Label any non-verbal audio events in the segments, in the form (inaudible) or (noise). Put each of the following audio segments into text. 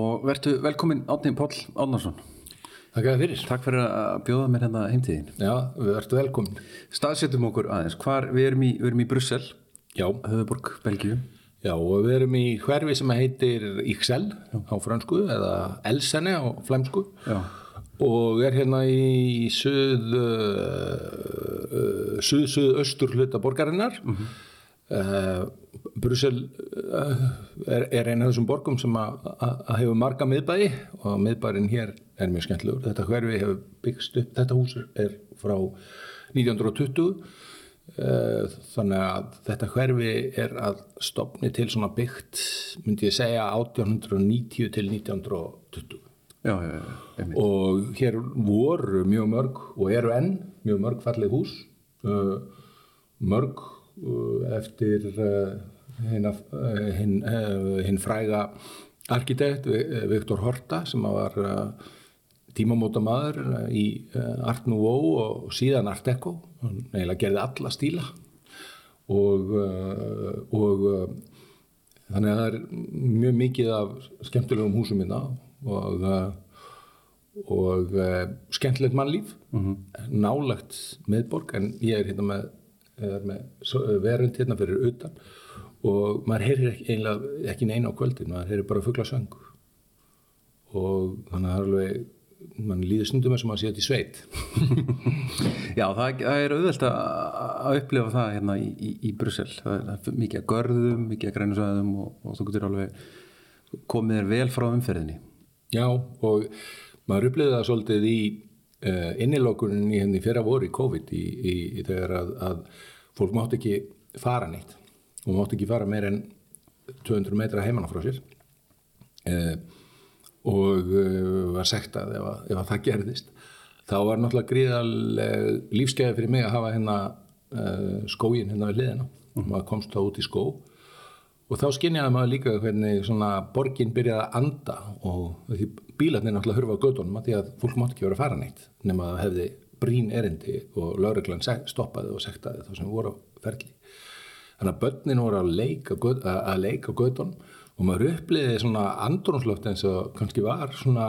og verðu velkomin Átni Páll Átnarsson Takk fyrir. Takk fyrir að bjóða mér hérna heimtíðin Já, við verðum velkomin. Staðsettum okkur aðeins, hvar við erum í, við erum í Brussel Já, Höfuborg, Belgíu já, og við erum í hverfi sem heitir Ixel á fransku eða Elsene á flæmsku Já. og er hérna í suð, uh, suð, suð, austur hluta borgarinnar. Mm Brussel uh, er, er eina af þessum borgum sem að hefur marga miðbæi og miðbærin hér er mjög skemmtilegur. Þetta hverfi hefur byggst upp, þetta hús er frá 1920 Eh, þannig að þetta hverfi er að stopni til svona byggt myndi ég segja 1890 til 1920 Já, já, já, og hér voru mjög mörg og eru enn mjög mörg fallið hús uh, mörg uh, eftir uh, hinn uh, hin, uh, hin fræga arkitekt Vi- Viktor Horta sem var uh, tímamóta maður í uh, Art Nouveau og síðan Art Deco. Hann eiginlega gerði alla stíla. Og, uh, og uh, þannig að það er mjög mikið af skemmtilegum húsum minna og uh, og uh, skemmtilegt mannlíf. Nálagt miðborg en ég er hérna með, verund hérna fyrir utan og maður heyrir ekki, ekki neina á kvöldin, maður heyrir bara fugla söng. Og þannig að það er alveg mann líður stundum eins og maður sé þetta í sveit. (laughs) Já, það, er auðvelt að, að upplifa það hérna í, í, í Brussel. Það er, mikið að görðum, mikið að grænusæðum og, og þú getur alveg komið þér vel frá umferðinni. Já, og maður upplýði það svolítið í innilokunin í henni fyrra voru í COVID í, í, í þegar að, að fólk mátt ekki fara neitt og mátt ekki fara meir en 200 metra heimanna frá sér. Uh, og uh, var sagt að ef, að- ef að það gerðist. Þá var náttúrulega gríðaleg lífskeiði fyrir mig að hafa hérna uh, skógin hérna við hliðina. Og maður komst þá út í skó Og þá skynjaði maður líka hvernig svona borgin byrjaði að anda og því bílarnir náttúrulega hurfa á gödunum að því að fólk mátt ekki vera að fara neitt nema að það hefði brín erindi og lauruglan stoppaði og sektaði þá sem voru ferli. Þannig að börnin voru að leika, að leika á gödunum og maður uppliði svona andrunslöft eins og kannski var svona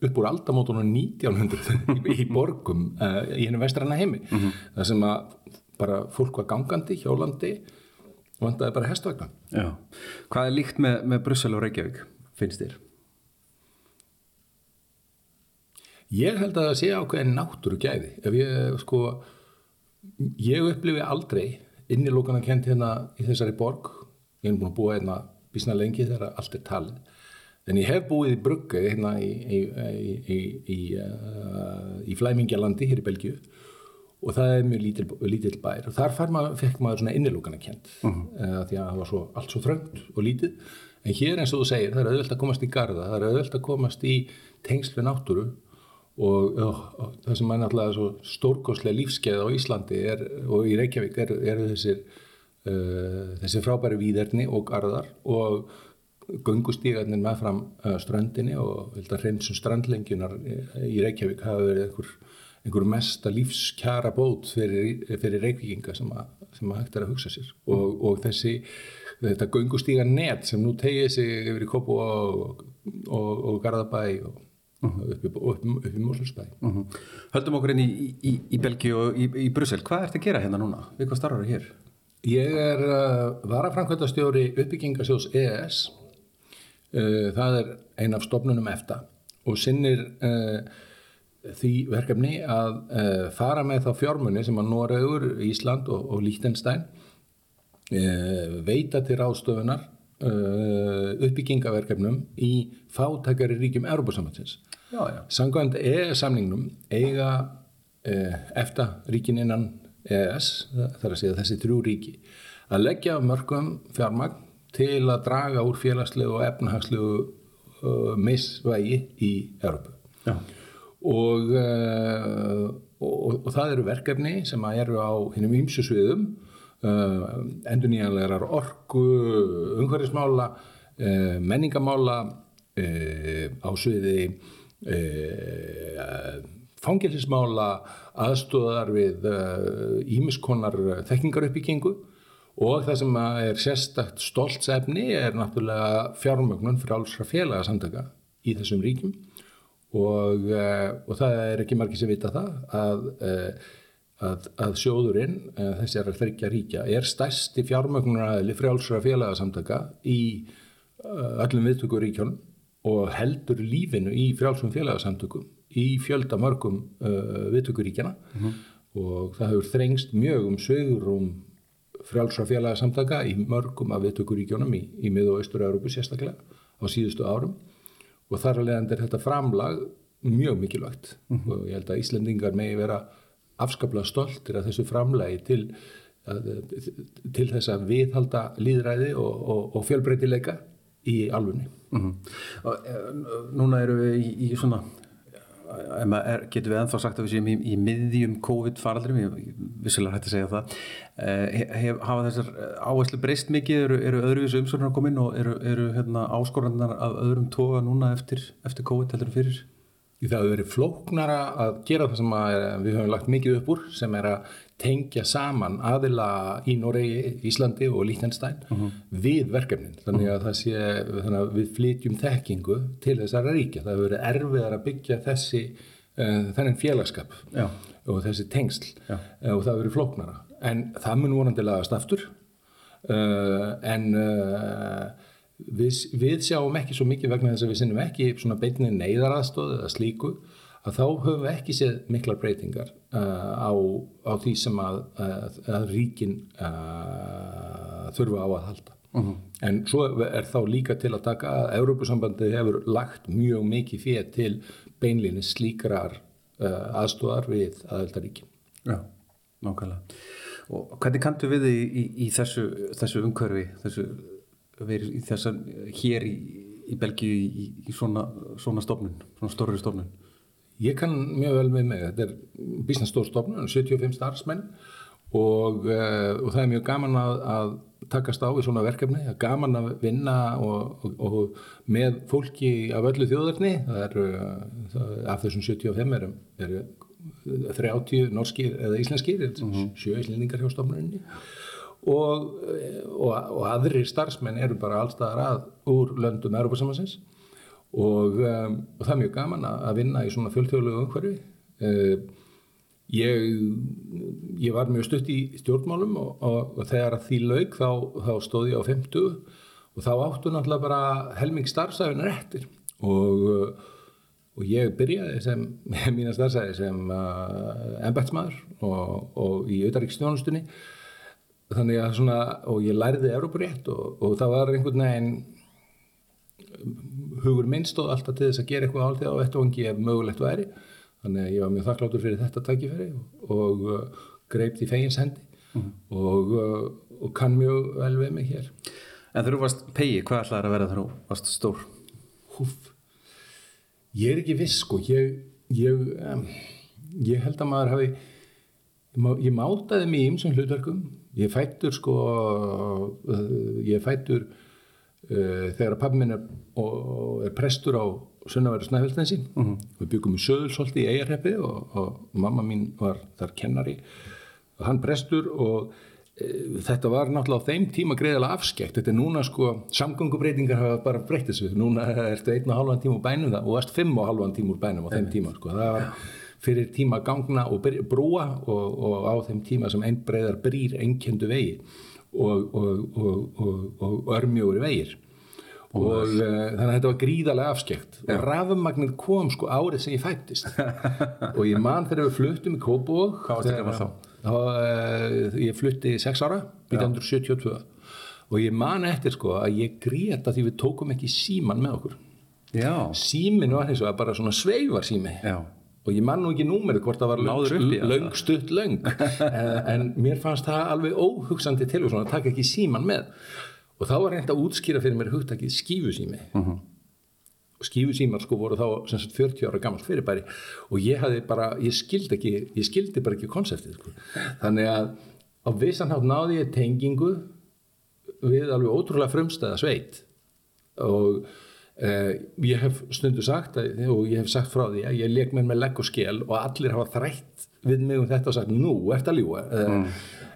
upp úr aldamótunum 1900 (laughs) í, borgum uh, í henni vestræna heimi. Mm Það sem að bara fólk var gangandi, hjólandi vandaði bara hestvagna. Já. Hvað er líkt með, með Brussel og Reykjavík, finnst þér? Ég held að það sé ákveðin náttúru gæði. Ef ég, sko, ég upplifi aldrei innilókana kent hérna í þessari borg. Ég hef búin að búa hérna bísna lengi þegar allt er talið. En ég hef búið í bruggu hérna í, í, í, í, í, uh, í Flæmingjalandi hér í Belgíu og það er mjög lítil, lítil bær. Og þar maður, fekk maður svona innilókana kent uh -huh. því að það var svo, allt svo þröngt og lítið. En hér eins og þú segir það er auðvelt að komast í garda, það er auðvelt að komast í tengslu náttúru. Og, og, og það sem er náttúrulega svo stórkostlega lífskeið á Íslandi er, og í Reykjavík eru er þessir uh, þessi frábæri víðerni og garðar. Og göngustígarnir með fram uh, ströndinni og held að hreinsum strandlengjunar í Reykjavík hafa verið einhver, einhver mesta lífskjara bót fyrir, fyrir Reykjavíkinga sem, sem að hægt er að hugsa sér. Og, og þessi þetta göngustígar net sem nú tegið sig yfir í Kopu og, og, og Garðabæ og upp í, upp, upp í Mósulsbæ Uh Höldum okkur inn í, í, í Belgíu og í, í Brussel. Hvað ertu að gera hérna núna? Við hvað starfar hér? Ég er uh, varafrankvæmtastjóri uppbyggingasjós EES uh, það er ein af stofnunum EFTA og sinnir uh, því verkefni að uh, fara með þá fjármunni sem að Noregur, Ísland og, og Lítenstein uh, veita til ráðstöfunar uh, uppbyggingaverkefnum í fátækari ríkjum já. Samkvæmt EES-samningnum eiga eh, EFTA ríkin innan EES, þarf að segja þessi þrjú ríki, að leggja mörgum fjármagn til að draga úr félagslegu og efnahagslegu uh, misvægi í Európu. Já. Og, uh, og, og það eru verkefni sem eru á hinnum ýmsu sviðum, uh, endurnýjanlegar orku, umhverfismála, uh, menningamála, á sviði fangilsismála aðstóðar við ímiskonar þekkingaruppbyggingu. Og það sem er sérstakt stoltsefni er náttúrulega fjármögnun fyrir allsra félaga samtaka í þessum ríkjum og, uh, og það er ekki margir sem vita það að, uh, að, að sjóðurinn, uh, þessi er að þryggja ríkja, er stærsti fjármögnunaræðili frjálsra félagasamtaka í öllum viðtökuríkjónum og heldur lífinu í frjálsum félagsamtökum í fjölda mörgum viðtökuríkjana -huh. og það hefur þrengst mjög um sögur um frjálsra félagsamtaka í mörgum af viðtökuríkjónum í, í mið- og austur-Európu sérstaklega á síðustu árum og þar alveg er þetta framlag mjög mikilvægt mm -hmm. og ég held að Íslendingar megi vera afskaplega stoltir að þessu framlagi til, til þess að viðhalda líðræði og, og, og fjölbreytileika í alfunni. Mm -hmm. og, núna eru við í, í svona er, getur við ennþá sagt að við séum í, í miðjum COVID-faraldrum, ég vissilega hætti að segja það eh, hef, hafa þessar áherslu breyst mikið, eru, eru öðruvísu umsorgnar komin og eru, eru hérna, áskorannar af öðrum toga núna eftir, eftir COVID heldur fyrir? Það hefur verið flóknara að gera það sem við höfum lagt mikið upp úr sem er að tengja saman aðila í Noregi, Íslandi og Lítenstein uh -huh. við verkefnin þannig að, uh sé, þannig að við flytjum þekkingu til þessara ríkja það hefur verið erfiðar að byggja þessi uh, þennan félagskap Já. og þessi tengsl Já. og það hefur verið flóknara en það mun vonandi lagast aftur uh, en uh, við, við sjáum ekki svo mikið vegna þess að við sinnum ekki svona beitinni neyðaraðstóð eða slíku að þá höfum við ekki séð miklar breytingar uh, á, á því sem að, að, að ríkin uh, þurfa á að halda. Uh -huh. En svo er þá líka til að taka að Európusambandi hefur lagt mjög mikið fyrir til beinlinni slíkrar aðstóðar við aðeldaríkin. Já, nákvæmlega. Og hvernig kantu við í, í, í þessu, þessu umkörfi, þessu verið í þessan hér í, í Belgíu í, í svona, svona stofnun, svona stórri stofnun? Ég kann mjög vel með mig, þetta er business stór stofnun, 75 starfsmenn og, uh, og það er mjög gaman að, að takast á í svona verkefni, það er gaman að vinna og, og, og með fólki af öllu þjóðarni, það er það, af þessum 75 eru er 30 norskir eða íslenskir, uh -huh. sjö íslendingar hjá stofnunni og, og, og aðrir starfsmenn eru bara allstaðar að úr löndum Europasamansins og, um, og það er mjög gaman að vinna í svona fjöldþjóðlegu umhverfi. Uh, ég, ég var mjög stutt í stjórnmálum og þegar því laug þá, þá stóð ég á 50 og þá áttu náttúrulega bara helming starfsæfinar eftir. Og og ég byrjaði sem (laughs) mína starfsæði sem uh, embætsmaður og, og í auðaríkstjónustunni þannig að svona, og ég læriði Európarétt og, og það var einhvern veginn hugur minnstóð alltaf til þess að gera eitthvað álþið á vettvangi ef mögulegt væri þannig að ég var mjög þakkláttur fyrir þetta tækifæri og, og uh, greipt í fegins hendi mm -hmm. og, uh, og kann mjög vel við mig hér En þú varst pegi, hvað ætlaði að vera þegar þú varst stór? Húf Ég er ekki viss sko ég, ég, um, ég held að maður hafi ég mátaði mig í ymsum hlutverkum ég fættur sko uh, ég fættur uh, þegar að pabbi minn er, er prestur á Sunnaværi Snæfellstensi mhm. -huh. við byggum í Söðulsholti í Eijarheppi og, og mamma mín var þar kennari. Og hann prestur og e, þetta var náttúrulega á þeim tíma greiðilega afskekt, þetta er núna sko samgöngubreitingar hafa bara breytið svo núna ertu einn og halvan tíma úr bænum það og erst fimm og halvan tíma úr bænum á þeim tíma sko. Það var fyrir tíma gangna og brúa og, og á þeim tíma sem einn breyðar brýr einnkendu vegi og, og, og örmjóri vegir. Og uh, þannig að þetta var gríðarlega afskekt. Ja. og rafumagnir kom sko árið sem ég fættist. (laughs) Og ég man þegar við fluttum í þá? uh, ég flutti 6 ára 1972 ja. og ég man eftir sko að ég gríta því við tókum ekki síman með okkur. Já. símin var eins og bara svona sveivar sími Já og ég man nú ekki númerið hvort það var löng stutt löng. (laughs) En, en mér fannst það alveg óhugsandi til og svona að taka ekki síman með. Og þá var reynd að útskýra fyrir mér hugtakið skífusími. Uh -huh. og skífusímar sko voru þá sagt, 40 ára gammalt fyrirbæri. Og ég hafði bara, ég skildi ekki ég skildi bara ekki konseptið sko. þannig að á vissanhátt náði ég tengingu við alveg ótrúlega frumstæða sveit. Og Uh, ég hef stundu sagt að, og ég hef sagt frá því að ég leik með með legg og skél og allir hafa þrætt við mig um þetta og sagt nú ert að ljúa mm.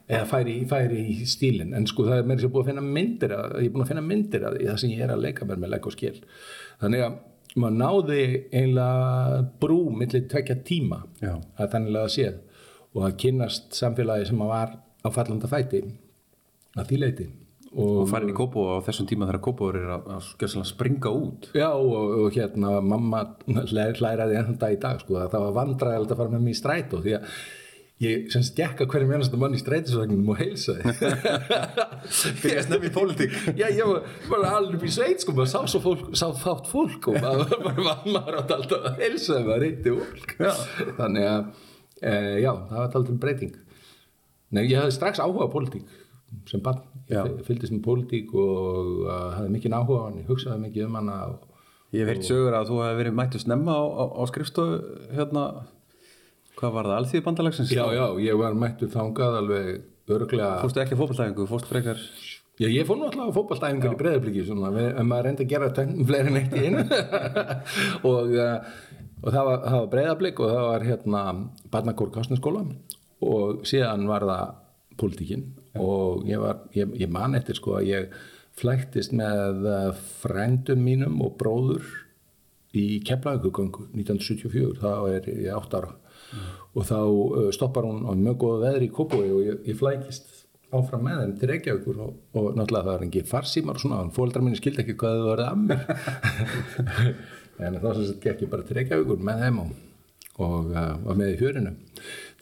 eða færi, færi í stílinn en sko það er mér sem búið að finna myndir að, ég er búin að finna myndir að það sem ég er að leika með með legg og skél þannig að maður náði einlega brú millir tvekja tíma Já. að þannig að séð og að kynnast samfélagi sem að var á fallanda fæti að því leiti og farin í Kópó á þessum tíma þegar Kópó er að, að, springa út. Já og, og hérna mamma hlær- hlæraði enn dag í dag sko að það var vandræðilegt að fara með mér í strætó því að ég sem stekka hverjum einasta mann í strætisvagnum og heilsa þið (laughs) Byrja að snemmi í pólitík. Já, ég var, var alveg í sveit sko, maður sá svo fólk, sá fátt fólk og (laughs) maður, maður, maður átti alltaf að heilsa þeim að reyndi fólk. Já. þannig að, e, já, það var alltaf breyting. Nei, ég hafði strax áhuga á pólitík sem barn, ég fylgdist með pólitík og uh, hafði mikið áhuga á hann, ég hugsaði mikið um hana og, Ég hef heilt sögur að þú hefði verið mættu snemma á, á, á skrifstofu hérna. Hvað var það, alþýði bandalagsins Já, já, ég var mættur þangað alveg örglega Fórstu ekki að fótballtæfingu, fórstu frekar? Já, ég fór nú alltaf á fótballtæfingar í við, en maður reyndi að gera tvenn fleiri en eitt í einu. (laughs) Og, uh, og það var, var breyðablik og það var hérna barnakór kastneskóla og síðan var það pólitíkin og ég, var, ég, ég man eftir sko að ég flæktist með uh, frændum mínum og bróður í Keflavíkugöngu 1974, þá er ég 8 ára. Og þá uh, stoppar hún á mjög góða veðri í Kópói og ég, ég flækist áfram með þeim til Reykjavíkur og, og náttúrulega það er engi farsímar og svona, en fóldrar minni skildi ekki hvað þau verið að mér. (laughs) En þá sem sagt gekk ég bara til Reykjavíkur með þeim og, og uh, var með í fjörinu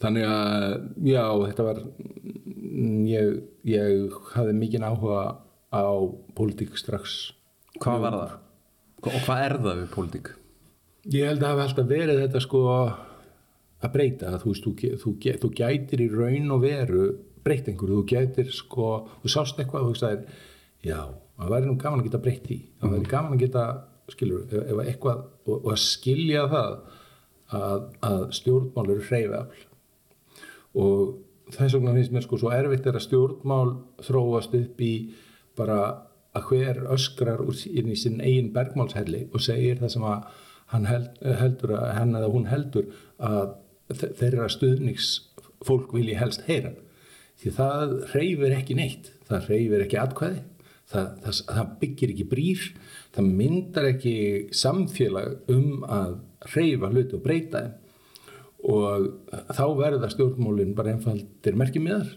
þannig að já, þetta var mm, ég, ég hafði mikið áhuga á pólitík strax. Hvað var það? Og hvað er það við pólitík? Ég held að það hafi alltaf verið þetta sko að breyta, þú veist, þú, þú, þú gætir í raun og veru breytt einhverju, þú gætir sko, þú sást eitthvað og þú sagðir, já, það væri nú gaman að geta breytt því, það væri gaman að geta, skilur, ef, ef eitthvað, og, og að skilja það að, að stjórnmál eru hreyfafl og þess vegna finnst mér sko svo erfitt er að stjórnmál þróast upp í bara að hver öskrar inn í sinn eigin bergmálshelli og segir það sem að hann held, heldur að hann eða hún heldur að þe- þeirra stuðningsfólk vilji helst heyra. Því það reyfir ekki neitt. Það reyfir ekki atkvæði. Það, það, það byggir ekki brýr. Það myndar ekki samfélag um að reyfa hluti og breyta þeim og þá verða stjórnmólin bara einfaldir merkimiðar.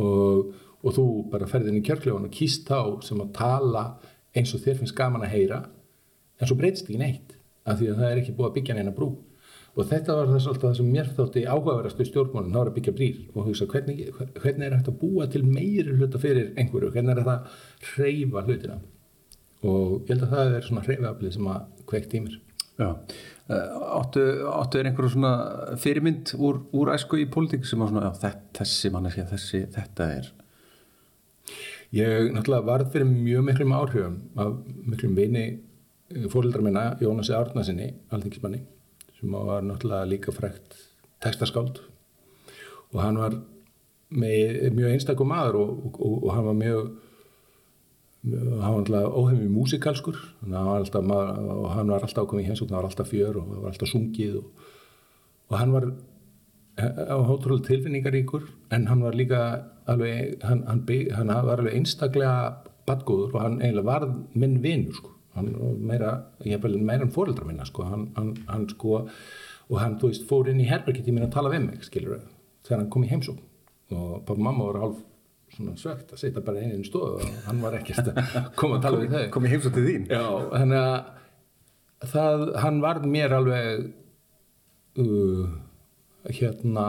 Og, og þú bara ferðin í kjörkljóðan og kýst þá sem að tala eins og þér finnst gaman að heyra en svo breytist ekki neitt af því að það er ekki búið að byggja neina brú. Og þetta var þess alltaf það sem mér þótti áhugaverastu stjórnmálin, það var að byggja brýr og hugsa hvernig, hvernig er að búa til meiri hluta fyrir einhverju, hvernig er þetta að hreyfa hlutina? Og ég held að það er svona hreyfaflið sem að kveikt í mér Áttu, áttu er einhverju svona fyrirmynd úr, úr æsku í pólitík sem að svona, já, þess, þessi manneskja, þessi, þetta er? Ég náttúrulega varð fyrir mjög miklum áhrifum af miklum vini fóröldra minna, Jónasi Árnasinni, alþingismanni, sem var náttúrulega líka frækt textaskáld. Og hann var með, mjög einstakum maður og, og, og hann var mjög hann var alltaf óhefmi músikalskur hann og hann var alltaf komið í hensókn, það var alltaf fjör og það var alltaf sungið og, og hann var hótrúlega tilfinningaríkur en hann var líka alveg, hann, hann, bygg, hann var alveg einstaklega badgóður og hann eiginlega var minn vinur sko. hann meira, meira en fóreldra minna sko. hann, hann, hann sko og hann, þú veist, fór inn í herbergi til mín að tala við mig, skilur þegar hann kom í heimsókn og pappa og mamma voru hálf svona svegt að setja bara einu í stofu og hann var ekkert að (laughs) koma að tala við þau. Kom ég heimsótt til þín? Já, þannig að það, hann varð mér alveg uh, hérna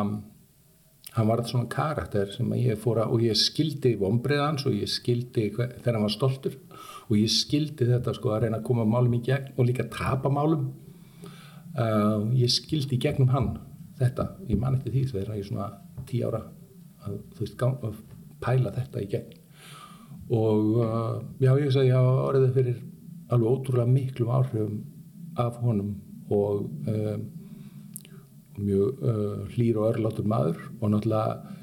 hann varð svona karakter sem ég fór að og ég skildi vombriðans og ég skildi hver, þegar hann var stoltur og ég skildi þetta sko að reyna að koma málum í gegn og líka tapa málum. Uh, ég skildi í gegnum hann þetta, ég man eftir því þegar ég svona tí ára að, þú veist, pæla þetta í gegn og uh, já, ég sagði, ég hafa orðið fyrir alveg ótrúlega miklum áhrifum af honum og um, mjög uh, hlýr og örlátur maður og náttúrulega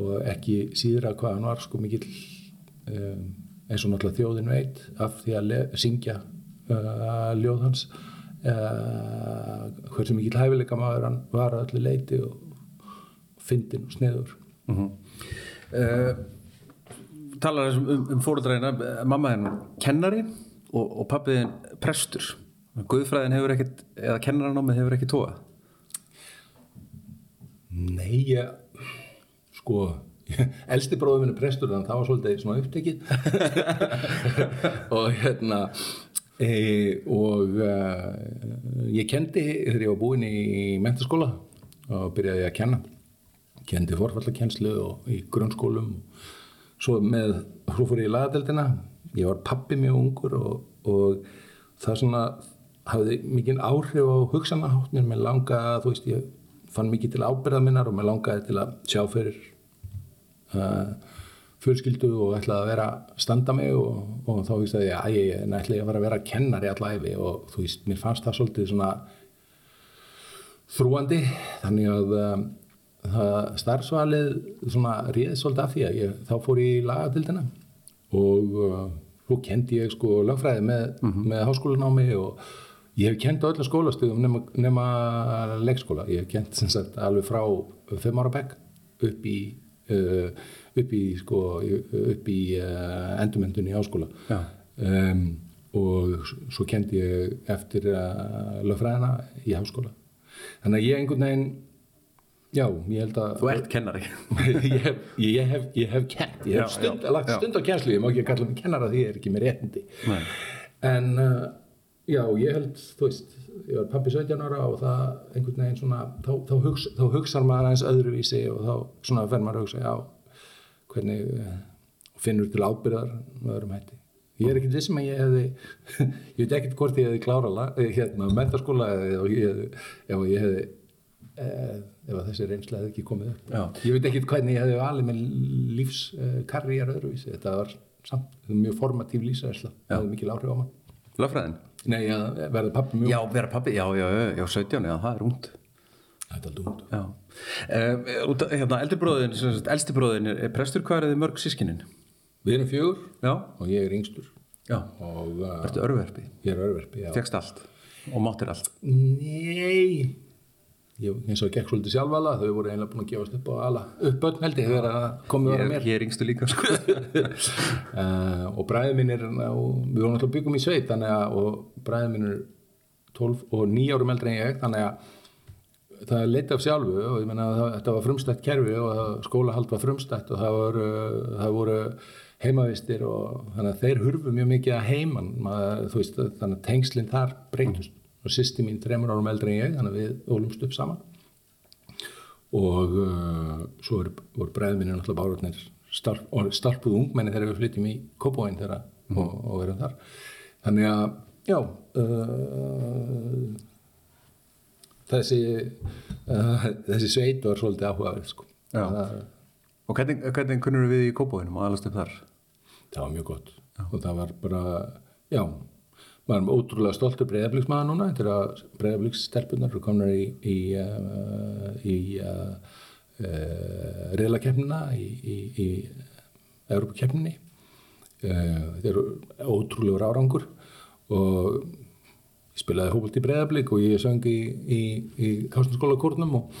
og ekki síðra hvað hann var sko mikill um, eins og náttúrulega þjóðin veit af því að syngja uh, ljóð hans hversu mikill hæfileika maður hann var að öllu leiti og fyndin og sneður Mm -hmm. Uh, talar þessum um, um fóruðræðina mamma henn kennari og, og pappiðin prestur. Guðfræðin hefur ekkit, eða kennaranámið hefur ekki tóa Nei, ég, sko, (laughs) elsti bróður minn er prestur þannig að það var svolítið svona upptekið. (laughs) Og hérna, e, og uh, ég kendi þegar ég var búinn í mentaskóla og byrjaði að kenna. Kendi forfallakenslu og í grunnskólum. Svo með, ég í lagadeldina, ég var pappi mjög ungur og, og það svona hafði mikið áhrif á hugsanahátt mér, langaði, þú veist, ég fann mikið til ábyrða minnar og mér langaði til að sjá fyrir uh, fjölskyldu og ætlaði að vera standa mig og, og þá víst að ég að ég ætlaði að vera að vera kennari allæfi og þú veist, mér fannst það svolítið svona þrúandi þannig að um, starfsvalið svona ríði svolítið af því að ég, þá fór ég í lagatildina og uh, svo kendi ég sko lögfræði með, með háskólanámi og ég hef kent á öllu skólastöðum nema, nema leikskóla, ég hef kent sem sagt alveg frá fimm ára bekk upp í uh, upp í sko upp í uh, endumendunni í háskóla. Já. um, og svo kendi ég eftir uh, lögfræðina í háskóla. Þannig að ég einhvern veginn já, ég held að Þú ert kennari (laughs) ég, hef, ég, hef, ég hef kent ég hef Já, stund, já, lagt já. stund á kjænslu ég má ekki kalla mig kennara því ég er ekki með réttindi Nei. en uh, já, ég held þú veist, ég var pappi 17 ára og það einhvern veginn svona þá, þá, hugs, þá hugsar maður aðeins öðruvísi og þá svona fer maður að hugsa já, hvernig uh, finnur til ábyrðar með öðrum hætti ég er ekkert vissum að ég hefði (laughs) ég veit ekkert hvort ég hefði klára hérna, mentaskóla eða ég hefði, ef ég hefði eh, ef að þessi reynsla hefði ekki komið upp. Já. ég veit ekkert hvernig ég hefði valið með lífskarriér öðruvísi. Þetta var samt mjög formatív lífsærsla það hefði mikil áhrif á mann. Lögfræðin? nei, að verða pappi mjög Já, vera pappi, já, já, já, já 17, já, það er út þetta er dúmt Já. Um, hérna, Eldri bróðin, sem sagt, elsti bróðin er, prestur, hvað er þið mörg sískinin? við erum fjögur. Já, og ég er yngstur. Já, og uh, ertu örverfi ég er örverfi já. Fekst allt? Og máttir allt? Nei ég, eins og gekk svolítið sjálfala þau voru einlega búin að gefast upp á ala upp börn held ég þegar það komið að mér. ég er yngstu líka sko. uh, (laughs) og bræðið minn er við vorum alltaf byggum í sveit að og bræðið minn er 12 og 9 árum eldri en ég þannig að það leitt af sjálfu og ég menna að þetta var frumstætt kerfi og skólahald var frumstætt og það voru, það voru heimavistir og þannig að þeir hurfu mjög mikið að heiman. Maður, veist, þannig að tengslinn þar breytust og sýsti mín þremur árum eldri en ég þannig að við ólumst upp saman og uh, svo voru, bræðið minni náttúrulega bárarnir starf, starpuð ungmenni þegar við flytjum í Kópóin þegar og, og verum þar þannig að já uh, þessi uh, þessi sveit var svolítið áhugaverð sko. Já. Og hvernig, hvernig kunnur við í kópóinum og aðalast upp þar? það var mjög gott og það var bara, já maður er ótrúlega stoltur breyðabliksmaður núna er að breyðablikstelpunar eru komnar í í, uh, í uh, reyðlakefnina í, í, í Európa-kefninni uh, þetta er ótrúlegur árangur og ég spilaði hópult í breyðablik og ég söng í, í, í Kástanskóla kórnum og,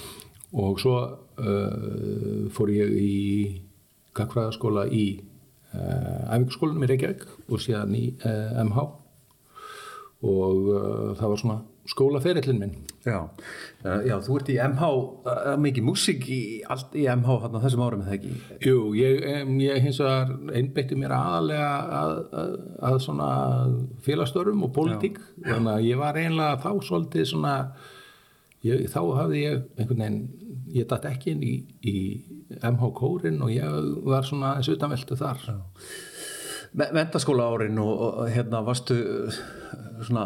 og svo uh, fór ég í gagfræðaskóla í æfingarskólanum í Reykjavík og síðan í MH og uh, það var svona skólaferillin minn. Já, uh, já þú ert í MH, uh, mikið músík í, í MH á þessum árum, eða ekki? Jú, ég, ég hins vegar einbeitti mér aðalega að, að, að svona félagsstörfum og pólitík. Þannig að ég var einlega þá svolítið svona ég, þá hafði ég einhvern veginn ég datt ekki inn í, í MH kórin og ég var svona eins utanveltu þar. Mentaskóla árin og, og hérna varstu svona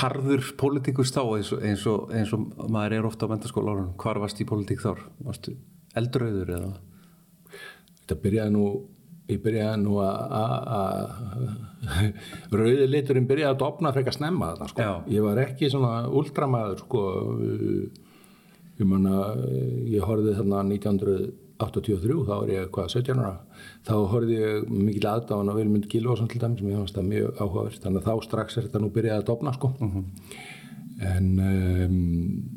harður pólitíkus þá eins og, eins, og, eins og maður er ofta á mentaskóla árin. Hvar varstu í pólitík þá? Varstu eldröður eða? þetta byrjaði nú ég byrjaði nú að- rauði liturinn byrjaði að dopna frekar snemma þarna sko. Ég var ekki svona ultramaður sko ég manna ég horfði þarna 1983 þá var ég hvað 17 ára. Þá horfði ég mikil aðdáðan á Vilmund Gilvason til dæmis sem ég fannst það mjög áhugavert. Þannig að þá strax er þetta nú byrjaði að dopna sko. En um,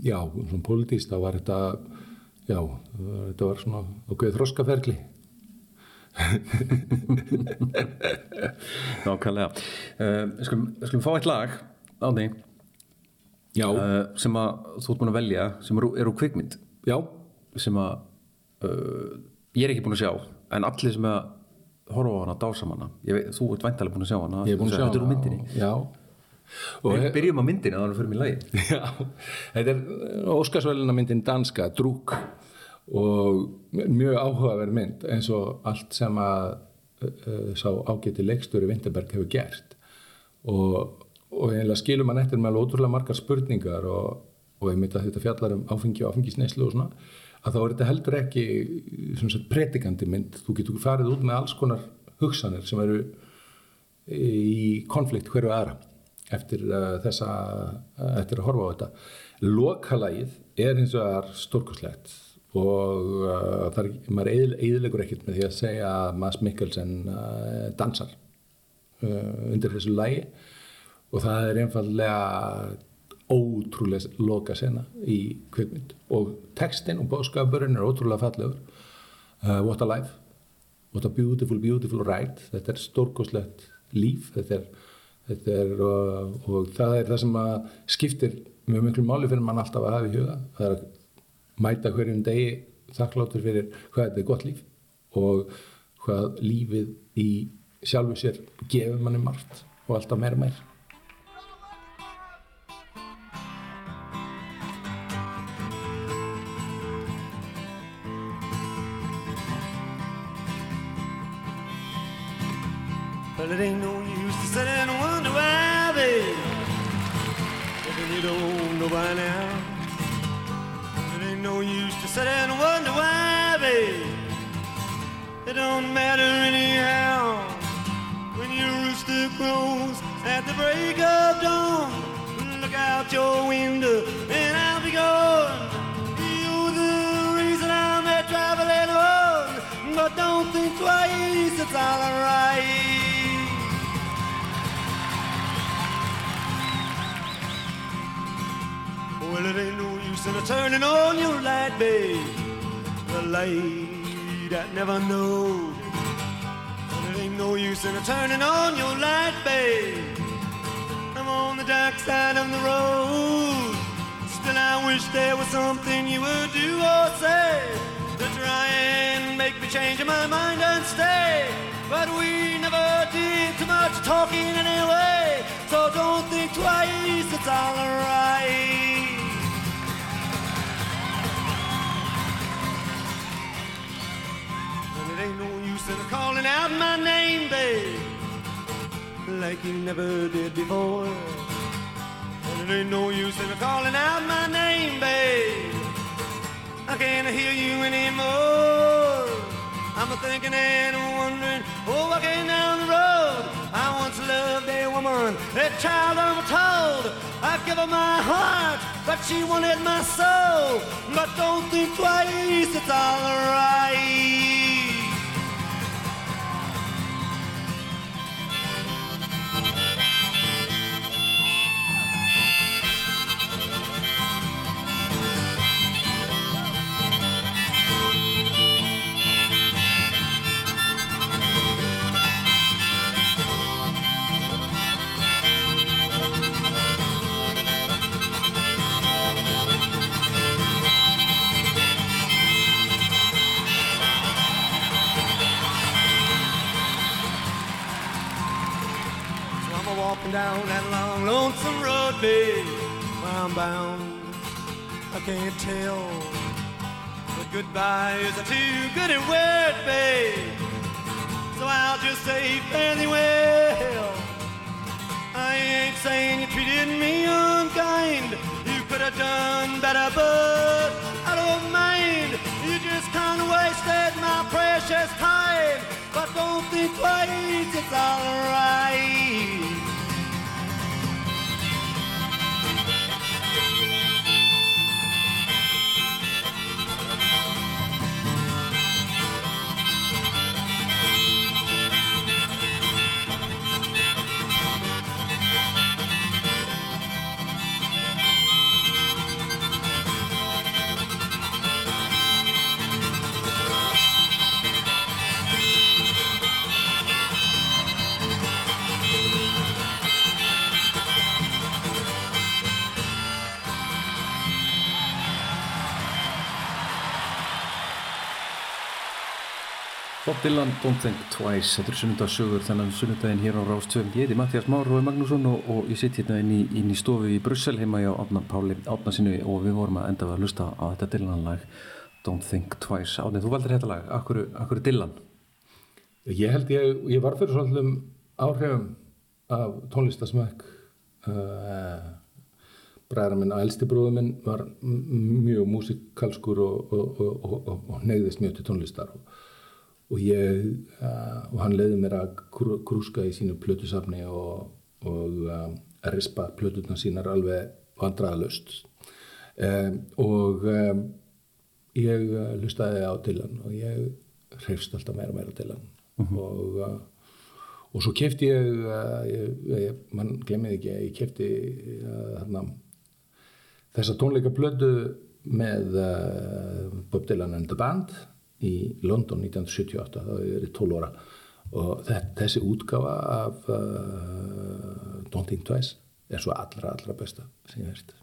já, svona politíst þá var þetta já, þetta var svona okkur þroskaferli. (laughs) Nákvæmlega. Uh, skulum, skulum fá eitt lag, Ánni. Já, uh, sem að þú ert búin að velja sem eru, eru kvikmynd. Já, sem að uh, ég er ekki búin að sjá en allir sem að horfa á hana dásam hana. Ég veit, þú ert væntalega búin að sjá hana. Ég er búin að sjá þetta er úr hana myndinni. Já, og Við byrjum á myndinni að það fyrir mig lagi Já, þetta er Óskarsvælina myndin danska, Drúk og mjög áhugaverð mynd eins og allt sem að uh, sá ágæti leikstöri Vinterberg hefur gert. Og, og eiginlega skilur mann eftir með alveg ótrúlega margar spurningar og, og einmitt að þetta fjallar um áfengi og áfengisneislu og svona að þá er þetta heldur ekki sagt, predikandi mynd, þú getur farið út með alls konar hugsanir sem eru í konflikt hverju aðra eftir uh, þessa uh, eftir að horfa á þetta. Lokalagið er eins og það er stórkoslegt og uh, það er, maður eðilegur ekkert með því að segja að Mads Mikkelsen uh, dansar uh, undir þessu lagi. Og það er einfallega ótrúlega loka sena í kvikmynd. Og textin og bóðskapurinn er ótrúlega fallegur. Uh, What a life. What a beautiful, beautiful ride. Þetta er stórkoslegt líf. Þetta er, þetta er og, og það er það sem skiptir mjög miklu máli fyrir mann alltaf að hafa í huga. Það er að mæta hverjum degi þakkláttur fyrir hvað þetta er gott líf og hvað lífið í sjálfu sér gefur manni margt og alltaf meira meir like you never did before. And it ain't no use in calling out my name, babe. I can't hear you anymore. I'm a thinking and a wondering, oh, walking down the road. I once loved a woman, a child I'm told. I give her my heart, but she wanted my soul. But don't think twice, it's alright. Down that long, lonesome road, babe. Where I'm bound, I can't tell. But goodbye is a too good a word, babe. So I'll just say fairly well. I ain't saying you treated me unkind. You could have done better, but I don't mind. You just kind of wasted my precious time. But don't think twice, it's alright. Dylan, Don't Think Twice. Þetta er sunnudagssögur þennan sunnudaginn hér á Rástvöfum ég heiti Mattias Már Rói Magnússon og, og ég sitt hérna inn í, inn í stofu í Brussel heima hjá Átna Páli Átna sinu og við vorum að enda að hlusta á þetta Dylan lag Don't Think Twice. Átni, þú valdir þetta lag, akkur, akkur Dylan? Ég held ég, ég var fyrir svolítum áhrifum af tónlistasmökk uh, bræðar minn og elsti bróður minn var mjög músikalskur og, og, og, og, og neyðist mjög til tónlistar og, og ég uh, og hann leiði mér að krú- krúska í sínu plötusafni og, og um, rispa plötutna sínar alveg vandræðalöst um, og um, ég uh, lustaði á Dylan og ég hreifst alltaf meira og meira Dylan. Og, uh, og svo kefti ég, uh, ég, ég mann glemir ekki, ég kefti uh, þarna, þessa tónleika plödu með uh, Bob Dylan and the Band í London 1978, þá er ég 12 ára. Og þe- þessi útgáfa af uh, Don't Think Twice er svo allra, allra besta sem ég veist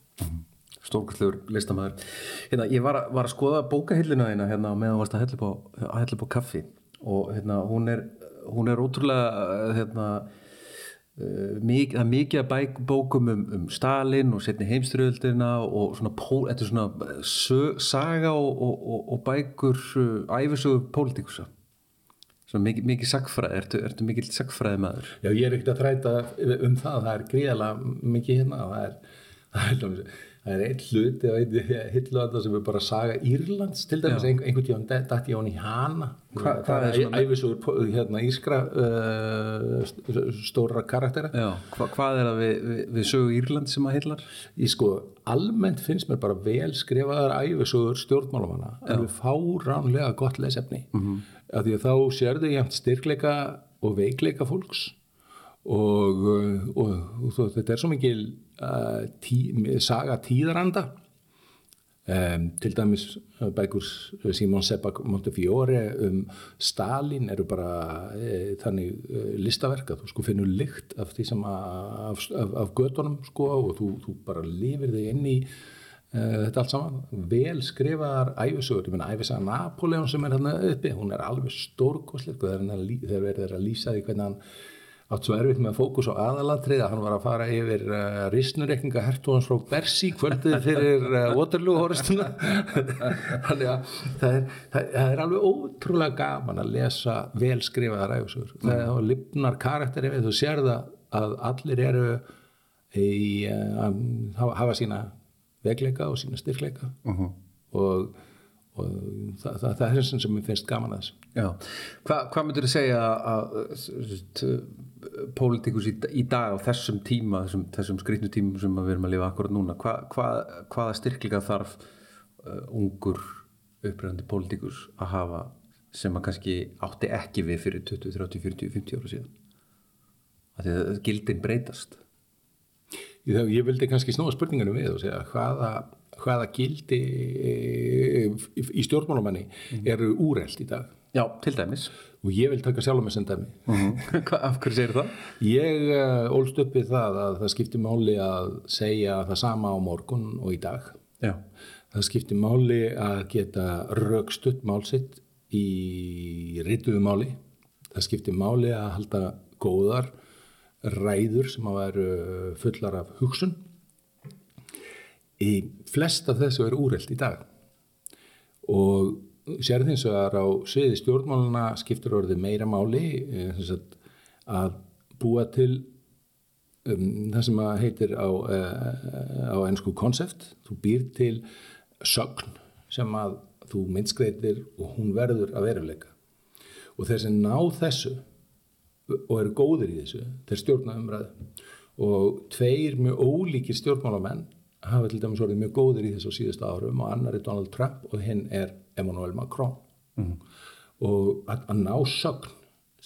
stórkastlegur listamæður hérna, ég var, var að skoða bókahillina þína hérna meðan þú varst að hella upp á, á kaffi. Og hérna, hún er hún er ótrúlega hérna, mik, það er mikið að bæk, bókum um, um Stalin og setni heimstyrjöldina og svona, pól, þetta er svona sö, saga og, og, og, bækur uh, æfisögu pólitíkusa. Svona mikið, mikið sagfræði ertu, ertu mikið sagfræði maður Já, ég er ekkert að þræta um það, það er gríðalega mikið hérna, það er, það er, það er einn hluti að hillu þetta sem er bara saga Írlands, til dæmis ein, einhvern tíðan dætt ég á hann í hana, Hva- hvað er svona- æfisugur hérna írskra uh, st- stóra karaktera. Já, hva, hvað er það við, við, við sögu Írland sem að hillar? Ég sko, almennt finnst mér bara vel skrifaðar æfisugur stjórnmálamanna, alveg fáránlega gott lesefni, mm -hmm. af því að þá sérðu ég styrkleika og veikleika fólks uh, og, og, og þetta er svo mikil uh, tí, saga tíðaranda. Um, til dæmis uh, bækur Simon Sebag Montefiore um Stalin eru bara e, þannig e, listaverk að þú sko finnur lykt af því sem af, af, af gödunum sko og þú, þú bara lifir þig inn í uh, þetta allt saman. Vel skrifaðar æfisögur, ég menna æfisaga Napoleon sem er hérna uppi, hún er alveg stórkosleg og þegar verður að lýsa því hvernig hann átt svo erfitt með fókus á aðalatrið að hann var að fara yfir uh, risnureikninga hertúans frá Bersi kvöldið (laughs) fyrir uh, Waterloo horistuna (laughs) þannig að það er, það, það er alveg ótrúlega gaman að lesa vel skrifaðar æfisugur það þá lifnar karakteri við þú sér það að allir eru í, uh, að hafa, sína vegleika og sína styrkleika. -huh. og, og það, það, er þess sem mér finnst gaman að þessu. Já, Hva, hvað myndur þú segja að, að pólitíkus í, í dag á þessum tíma, þessum, þessum skrýtnu tímum sem við erum að lifa akkurat núna, hva, hva, hvaða styrkleika þarf uh, ungur uppröðandi pólitíkus að hafa sem að kannski átti ekki við fyrir 20, 30, 40, 50 ára síðan? Að gildin breytast. Ég, ég vildi kannski snúa spurningunum við og segja hvaða, hvaða gildi í, í stjórnmálumanni eru úreld í dag Já, til dæmis. og ég vil taka sjálf með sem dæmi. (laughs) Hva, af hverju segir það? Ég uh, ólst upp við það að það skiptir máli að segja það sama á morgun og í dag. Já. Það skiptir máli að geta rögstutt málsitt í rituðu máli. Það skiptir máli að halda góðar ræður sem að veru fullar af hugsun. Í flest af þessu er úrelt í dag og sér þins að á sviði stjórnmáluna skiptir orðið meira máli eh, að búa til um, það sem að heitir á, uh, á ennsku konsept þú býr til sögn sem að þú myndskreitir og hún verður að veruleika. Og þeir sem ná þessu og eru góðir í þessu þeir stjórna umræðu. Og tveir mjög ólíkir stjórnmálamenn hafa til dæmis orðið mjög góðir í þessu síðustu árum og annar er Donald Trump og hinn er Emmanuel Macron. Mm. og að, að ná sögn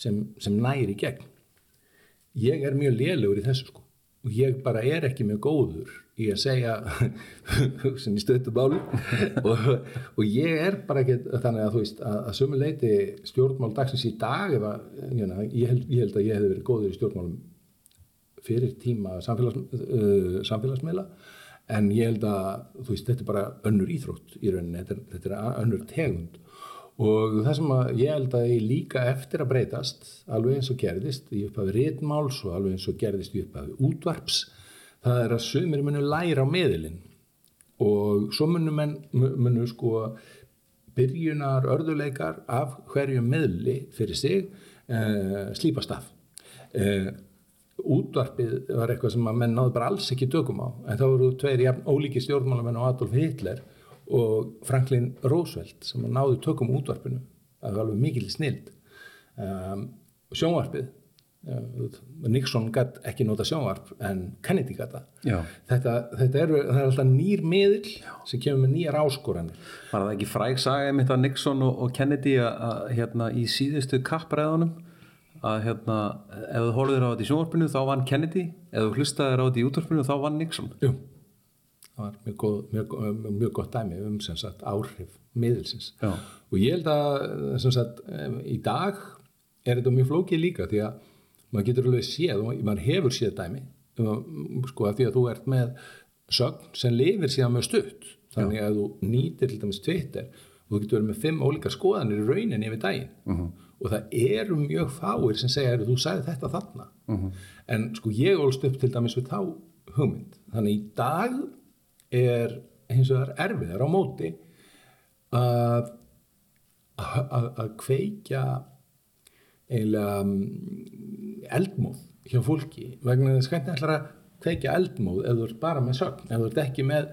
sem, sem næri gegn. Ég er mjög lélugur í þessu sko. Og ég bara er ekki mjög góður í að segja (laughs) sem í stöðtu bálu (laughs) og, og ég er bara ekki þannig að þú veist að, að sömu leiti stjórnmál dagsins í dag að, ég, held, ég held að ég hefði verið góður í stjórnmálum fyrir tíma samfélags, uh, samfélagsmeila en ég held að þú veist þetta er bara önnur íþrótt í rauninni, þetta er, þetta er önnur tegund. Og það sem að ég held að ég líka eftir að breytast alveg eins og gerðist í upphafi ritmáls og alveg eins og gerðist í upphafi útvarps það er að sumir munu læra á meðilinn og svo munu, menn, munu sko byrjunar örðuleikar af hverju meðli fyrir sig uh, slípast af. Uh, útvarpið var eitthvað sem að menn náðu bara alls ekki tökum á. En þá voru tveir jafn ólíki stjórnmálamenn á Adolf Hitler og Franklin Roosevelt sem náðu tökum útvarpinu. Það var alveg mikil snild. Um, sjónvarpið uh, Nixon gætt ekki nota sjónvarp en Kennedy gætt það. Þetta, þetta það er alltaf nýr miðil sem kemur með nýjar áskoranir. Var það ekki fræg saga einmitt að Nixon og, og Kennedy að hérna í síðustu kappræðunum að hérna, ef þú horfður á þetta í sjónvarpinu þá vann Kennedy, ef þú hlustaður á þetta í útvarpinu þá vann Nixon. Jú, það var mjög, góð, mjög, mjög gott dæmi um sagt áhrif miðilsins. Já. og ég held að sagt í dag er þetta mjög flókið líka því að maður getur alveg séð og maður hefur séð dæmi um, sko að því að þú ert með sögn sem lifir síðan með stutt. Þannig að þú nýtir til dæmis Twitter og þú getur verið með fimm ólíkar skoðanir í rauninni yfir daginn. Uh -huh. Og það eru mjög fáir sem segja þú sagði þetta þarna uh -huh. en sko ég ólst upp til dæmis við þá hugmynd þannig í dag er það er erfiðar á móti að að kveikja eiginlega eldmóð hjá fólki vegna þess hvernig ætlar að kveikja eldmóð ef þú ert bara með sögn, ef þú ert ekki með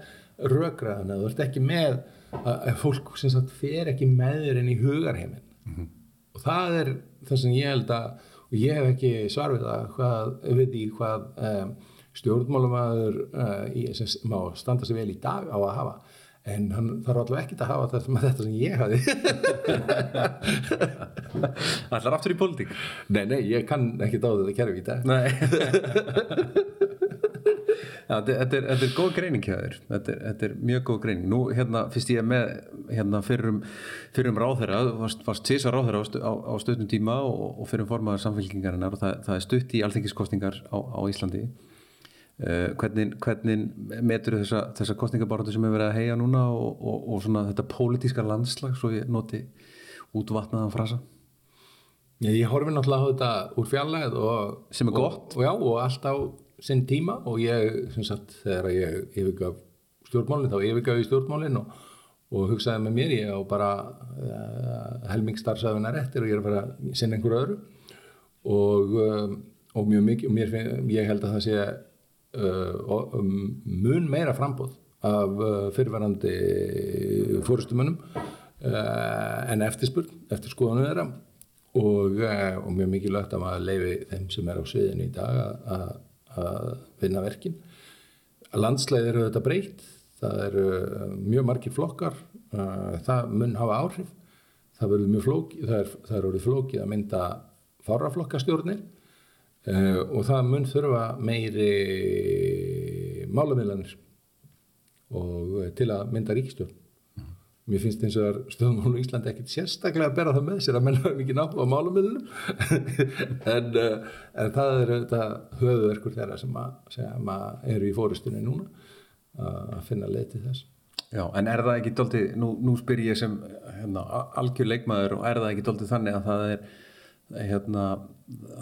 rökraðan, ef þú ert ekki með að fólk sem sagt fer ekki með þér inn í hugarheimin mm -hmm. Og það er það sem ég held að og ég hef ekki svar við það hvað, við því hvað um, stjórnmálumæður uh, sem má standa sig vel í dag á að hafa. En hann þarf allavega ekkert að hafa þetta með þetta sem ég hafi Það (laughs) ætlar aftur í pólitík? Nei, nei, ég kann ekki dáða þetta kerfi í dag. Nei (laughs) Já, þetta, er, þetta er góð greining hjá þér. Þetta, þetta er mjög góð greining. Nú hérna fyrst ég með hérna fyrrum, fyrrum ráðherra, varst, varst tísa ráðherra á, á, stöðnum tíma og, og fyrrum formaður samfélkingarinnar og það, það er stutt í alþengiskostningar á, á Íslandi. Uh, hvernig, hvernig metur þessa, þessa kostningabaratu sem hefur verið að heia núna og, og, og svona þetta pólitíska landslag svo ég noti útvatnaðan frasa? Ég, ég horfi náttúrulega á þetta úr fjarlæð sem er gott. Og, já, og allt á sinn tíma og ég, sem sagt, þegar ég yfirgaf stjórnmálinn, þá yfirgaf ég stjórnmálinn og, og hugsaði með mér, ég á bara uh, helmingstarfsæðunar eftir og ég er að fara að sinna einhverju öðru. Og, um, og mjög mikið, mér, ég held að það sé uh, um, mun meira frambóð af uh, fyrirverandi fórustumunum en eftirspurn, eftir skoðanu þeirra. Og, og mjög mikilvægt að maður leifi þeim sem er á sviðinu í dag að að vinna verkin. Landsleið eru þetta breytt það eru mjög margir flokkar það mun hafa áhrif. Það flókið það er, það er flókið að mynda fáraflokkastjórnir og það mun þurfa meiri málamiðlanir og til að mynda ríkstjórn mér finnst eins og stöðmál í Íslandi ekkert sérstaklega að bera það með sér að menna er mikið náttúrulega á málumilunum (laughs) en, en það er þetta höfuverkur þeirra sem, að, sem að eru í fórustunni núna að finna leiti þess. Já, en er það ekki doldið, nú, nú spyr ég sem hérna, algjör leikmaður og er það ekki doldið þannig að það er hérna,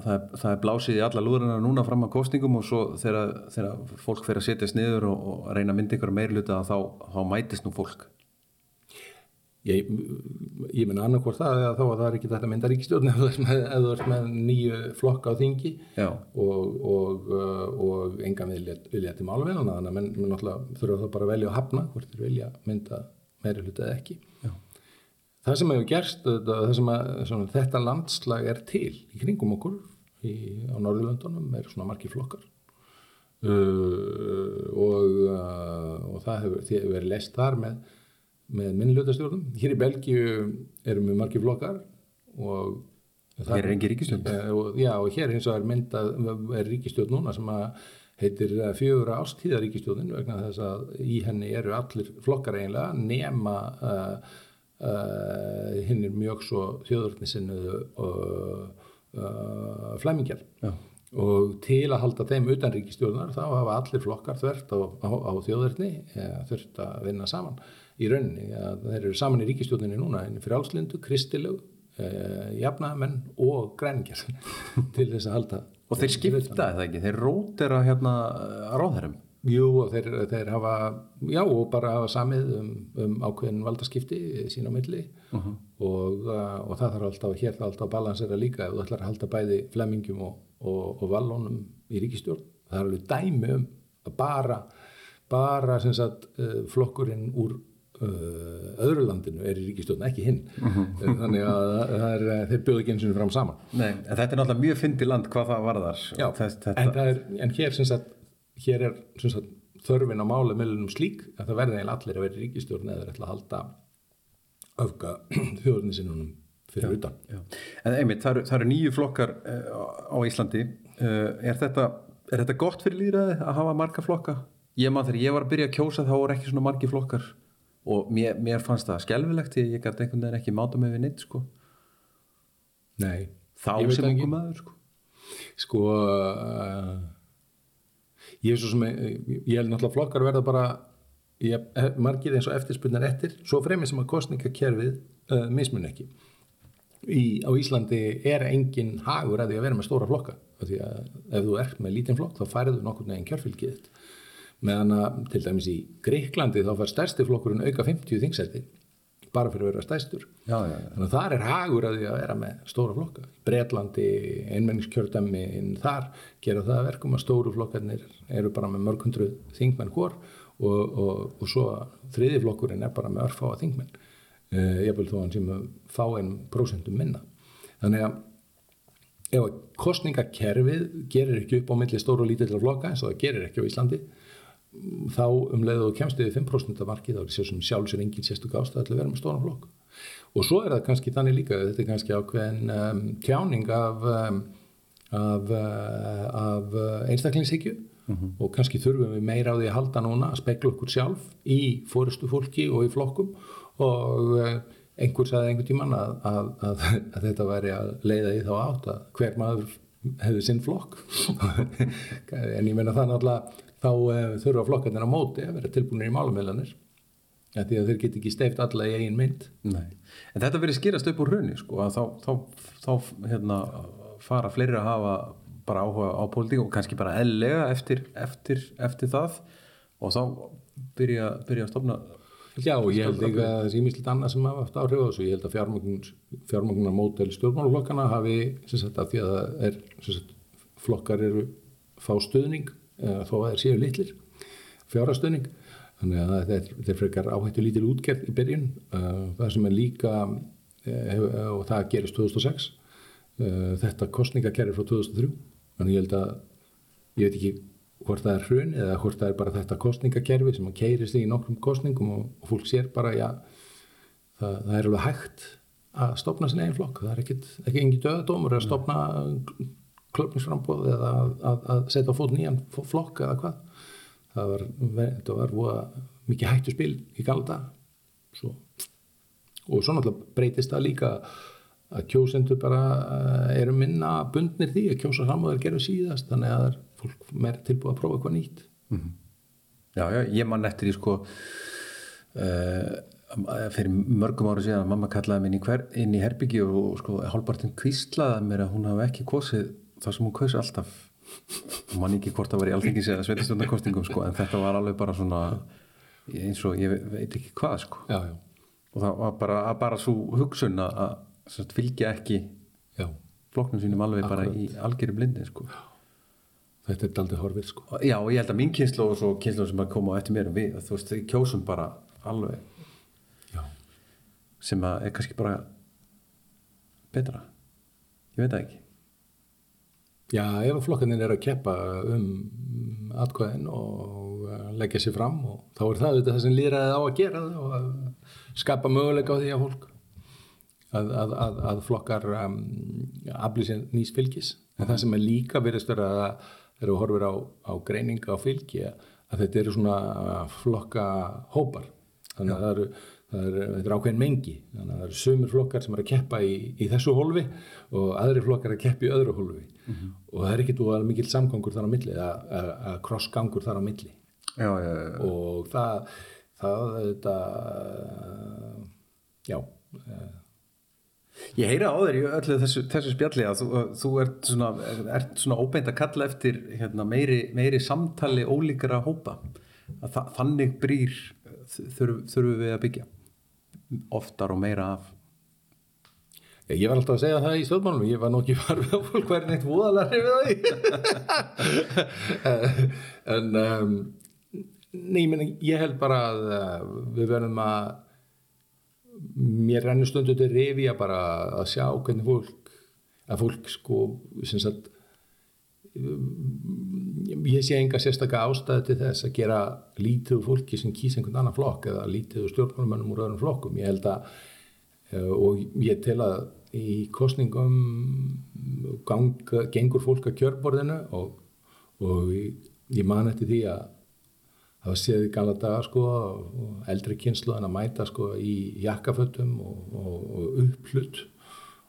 það er, það er blásið í alla lúðurina núna fram á kostningum og svo þegar fólk fer að setjast niður og, og reyna að mynda ykkur meirluta þá, þá mætist nú fólk Ég, ég menna annarkort það að þá að það er ekki þetta mynda ríkistjórn (laughs) ef þú ert með nýju flokka á þingi og, og, og enga vilja, vilja til málvelana þannig að menn, menn náttúrulega þurfa það bara að velja að hafna hvort þeir vilja mynda meiri hluti eða ekki. Já. það sem hefur gerst það sem að svona, þetta landslag er til í kringum okkur í, á Norðurlöndunum er svona margi flokkar. Uh, og, uh, og það hefur, hefur verið lest þar með með minnlutastjórnum. Hér í Belgíu erum við margir flokkar og Hér er engi ríkistjórn. Já og hér hins vegar myndað er ríkistjórn núna sem heitir fjögur ástíða ríkistjórnin vegna þess að í henni eru allir flokkar eiginlega nema uh, uh, hinn er mjög svo þjóðurnisinu og uh, flæmingjar. Já. og til að halda þeim utan ríkistjórnar þá hafa allir flokkar þvert á, á, á þjóðverðni þurft að vinna saman í rauninni að þeir eru saman í ríkistjórninni núna en fyrir álslindu, kristilegu eh, jafnamenn og græningjar (laughs) til þess að halda Og þeir skipta eða ekki, þeir rótera hérna ráðherrum. Jú, og þeir, þeir hafa, já, og bara hafa samið um, um ákveðin valdaskipti sín á milli og, uh, og það þarf alltaf, hér þarf alltaf að balansera líka ef þú ætlar að halda bæði flemmingjum og, og, og vallónum í ríkistjórn. Það er alveg dæmi um að bara, bara sem sagt, uh, flokkurinn úr uh, öðru landinu er í ríkistjórn, ekki hinn. Þannig að það er, þeir bjóðu ekki eins og fram saman. Nei, en þetta er náttúrulega mjög fyndi land hvað það varðar. Já, Þess, en, er, en hér, sagt, hér er sagt, þörfin á málumilunum slík að það verði eiginlega allir að vera í ríkistjórn eða ætla að halda öfga (clears throat) þjóðurni sinnunum fyrir utan. já. En einmitt, það eru, það eru nýju flokkar uh, á Íslandi. Er, þetta, er þetta gott fyrir líðræði að hafa marga flokka? Ég man þegar ég var að byrja að kjósa þá voru ekki svona margi flokkar og mér, mér fannst það skelvilegt því ég gæti einhvern veginn ekki máta mig við neitt sko. Nei, Þá sem ungu maður sko. sko uh, ég er svo sem ég held náttúrulega flokkar verða bara ég, margir eins og eftirspunnar eftir svo fremið sem að kostningakerfið uh, mismun ekki í, á Íslandi er engin hagur að því að vera með stóra flokka af því að ef þú ert með lítinn flokk þá færðu nokkur neginn kjörfylgið meðan að til dæmis í Greiklandi þá fær stærsti flokkurinn auka 50 þingsæti bara fyrir að vera stærstur. Já, já, já. þannig að þar er hagur að því að vera með stóra flokka. Bretlandi, einmenningskjördæmi þar gera það að verkum að stóru flokkarnir eru bara með mörg hundruð þingmenn hvort og, og, og svo þriði flokkurinn er bara með örfáa þingmenn. Uh, ég vil þó hann sem fá einn prósentum minna. Þannig að ef kostningakerfið gerir ekki upp á milli stóru og lítilla flokka eins og það gerir ekki á Íslandi þá um leið og kemst yfir 5% af markið þá er þessi sjálf sér engin til að vera með stóran flokk. Og svo er það kannski þannig líka þetta er kannski ákveðin um, tjáning af um, af, uh, af uh, einstaklingshyggju. Og kannski þurfum við meira á því að halda núna að spekla okkur sjálf í fórustu fólki og í flokkum. Og uh, einhver sagði einhvern tímann að, að, að, að þetta væri að leiða í þá átt að hver maður hefði sinn flokk. (laughs) En ég menna það náttúrulega þá uh, þurfa flokkarnir á móti að vera tilbúinir í málumeilanir ja, því að þeir get ekki steift alla í eigin mynd Nei. En þetta verið skýrast upp úr hrunni sko, þá, þá, þá hérna, fara fleiri að hafa bara áhuga á pólitík og kannski bara eðlega eftir, eftir, eftir það og þá byrja, byrja að stofna Já, ég held ekki að það sé ímislegt annað sem hafa haft áhrif á þessu. Ég held að fjármögnunar mótel stjórnmáluflokkana hafi, sagt, að því að er, sagt, flokkar eru fá stuðning, þó að þeir séu litlir, fjárastöðning. Þannig að þeir, þeir frekar áhættu lítil útgerð í byrjun. Uh, það sem er líka, uh, og það gerist 2006, uh, þetta kostningakerri frá 2003. Þannig ég held að, ég veit ekki hvort það er hrun eða hvort það er bara þetta kostningakerfi sem að keiri sig í nokkrum kostningum og, og fólk sér bara, já, það, það er alveg hægt að stopna sinni einn flokk. Það er ekkit, ekki engi döðadómur að stopna klöfningsframbóð eða að, að, að setja á fót nýjan flokk eða hvað. Það var, þetta var voða mikið hættu spil í galda. Svo. Og svo náttúrulega breytist það líka að kjósendur bara eh, eru minna bundnir því að kjósa þeir gera síðast þannig að það er fólk meira tilbúið að prófa eitthvað nýtt Já, já, ég man eftir í sko uh, fyrir mörgum ára síðan að mamma kallaði mig inn í, í herbyggi og sko hálfpartinn kvíslaði mér að hún hafi ekki kosið það sem hún kausi alltaf. Og man ekki hvort það var í alþingis eða sveitastjórnarkostingum sko en þetta var alveg bara svona eins og ég veit ekki hvað sko. Já, já, og það var bara, að bara svo hugsun að, að fylgja ekki já, flokknum sínum alveg bara í algjörri blindi sko. Þetta er daldið horfið sko. Já, og ég held að mín kynslu og svo kynslu sem að koma eftir mér við, þú veist, við kjósum bara alveg. Já, sem að er kannski bara betra. Ég veit það ekki já ef að flokkarnir er að keppa um atkvæðin og leggja sér fram og þá er það það sem líðræðið á að gera það og að skapa möguleika á því að fólk að, að, að, að flokkar um, aflýð sér nýs fylgis. En það sem er líka verið störa þegar við horfum á, á greininga á fylgi að þetta eru svona flokka hópar þannig að það eru, það eru, þetta er ákveðin mengi. Þannig að það eru sömur flokkar sem eru að keppa í, í þessu hólfi og aðri flokkar að keppa í öðru hólfi. Og það er þú að mikil samgangur þar á milli að, krossgangur þar á milli. Já, já, já. og það það þetta já Ég heyra á þér í öllu þessu, þessu spjalli að þú, þú ert svona, ert svona óbeint að kalla eftir hérna, meiri, meiri samtali ólíkara hópa. Að þa þannig brýr þurfum við að byggja oftar og meira af. Ég var alltaf að segja það í stjórnmálum, ég var nú ekki (laughs) farið á fólk hvernig eitt voðalega hrifið það (laughs) en um, nei, ég, meni, ég held bara að uh, við verðum að mér rennur stundu til rifja bara að sjá hvernig fólk að fólk sko sagt um, ég sé enga sérstakka ástæði til þess að gera lítið fólki sem kýsa einhvern annan flokk eða lítið stjórnmálumennum úr öðrum flokkum. Ég held að uh, og ég tel að í kostningum gang, gengur fólk að kjörborðinu og, og ég man eftir því að það var séð í gala daga sko og eldri kynslu en að mæta sko í jakkafötum og, og, og upplut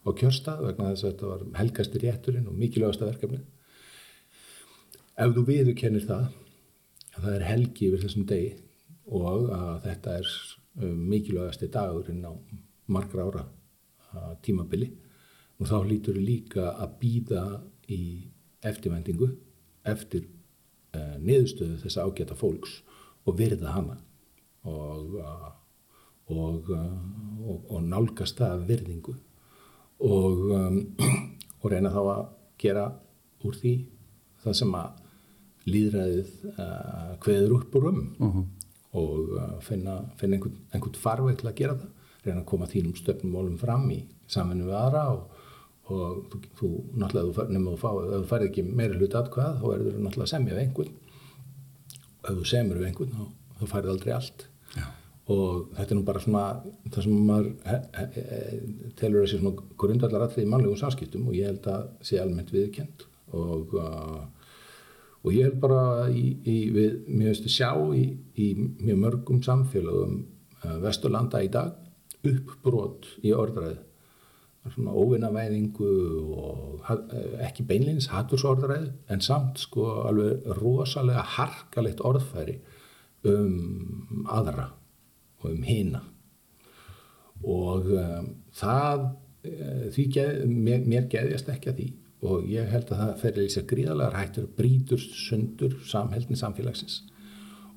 á kjörstað vegna þess að þetta var helgasti rétturinn og mikilvægasta verkefni ef þú viður kennir það að það er helgi yfir þessum degi og að þetta er mikilvægasti dagurinn á margra ára tímabili og þá lítur líka að býða í eftirvendingu eftir uh, niðurstöðu þess að ágæta fólks og virða hana og, uh, og, uh, og, og nálgast það virðingu og um, reyna þá að gera úr því það sem að líðræðið hveður upp úr um -huh. og finna, finna einhvern, einhvern farveg til að gera það reyna að koma þínum stöfnumólum fram í saminu við aðra og og þú, þú náttúrulega þú, nema, þú fá, ef þú færði ekki meira hlut atkvæð þá er þú náttúrulega að semja við einhvern og ef þú semur við einhvern þá, þá færði aldrei allt Já. og þetta er nú bara svona það sem maður he, he, he, telur að sé svona grundvallar allir í mannlegum samskiptum og ég held að sé almennt viðkend og uh, og ég held bara í, í, við, mér veist að sjá í, í mjög mörgum samfélagum uh, vesturlanda í dag uppbrot í orðræðu. Svona óvinnavæðingu og ekki beinleins hattursorðræð en samt sko alveg rosalega harkalegt orðfæri um aðra og um hina. Og um, það því mér, mér geðjast ekki að því og ég held að það fer í sér gríðalegar hættur brýtur sundur samheldni samfélagsins.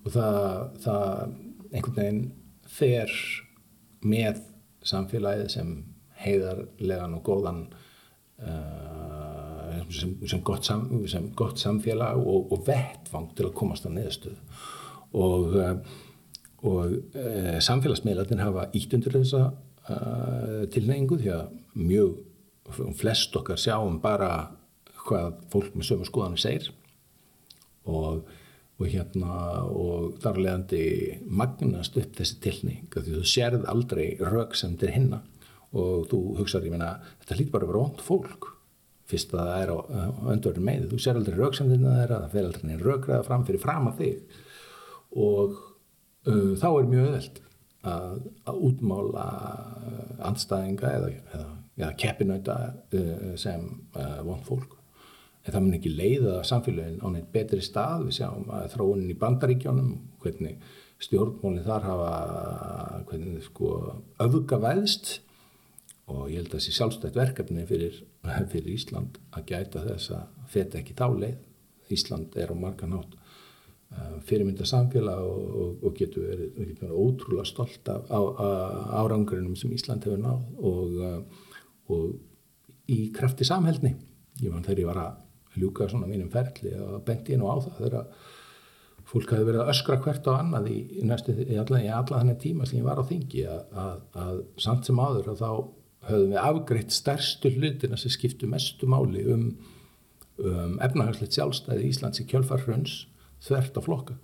Og það, það einhvern veginn fer með samfélagið sem heiðarlegan og góðan uh, sem, sem, gott sam, sem gott samfélag og, og vettvang til að komast á neðstöð og, uh, og uh, samfélagsmiðlarnir hafa ítt undir þessa tilneyingu því að mjög flest okkar sjáum bara hvað fólk með sömu skoðanum segir. Og, og hérna og þar leðandi magnast upp þessi tilneying því þú sérð aldrei rauk sem til hinna. Og þú hugsaður, ég meina, þetta hlýtt bara að vera vond fólk. Fyrst að það er á, á öndverðin með þú sér aldrei rauksamðina þeirra það fer aldrei neina raukræða fram fyrir fram að þig. Og uh, þá er mjög öðvöld að, að útmála andstæðinga eða, eða, eða keppinauta uh, sem uh, vond fólk. En það mun ekki leiða samfélagin á neitt betri stað. Við sjáum að þróunin í bandaríkjónum hvernig stjórnmólinn þar hafa hvernig sko öfgavæðst og ég held að sé sjálfstætt verkefni fyrir, fyrir Ísland að gæta þess að þetta ekki þá leið. Ísland er á margan átt uh, fyrirmynda samfélag og, og, og getur verið, verið ótrúlega stolt af á, á, árangurinnum sem Ísland hefur náð. Og, og í krafti samhældni. Ég man þegar ég var að ljúka svona mínum ferli og benti ég nú á það þegar fólk hafi verið að öskra hvert á annað í, í, í alla, þennan tíma sem ég var á þingi að, að, að samt sem áður að þá höfðum við afgreitt stærstu hlutina sem skiptu mestu máli um, um efnahagslegt sjálfstæði Íslands í kjölfarhrauns þvert á flokka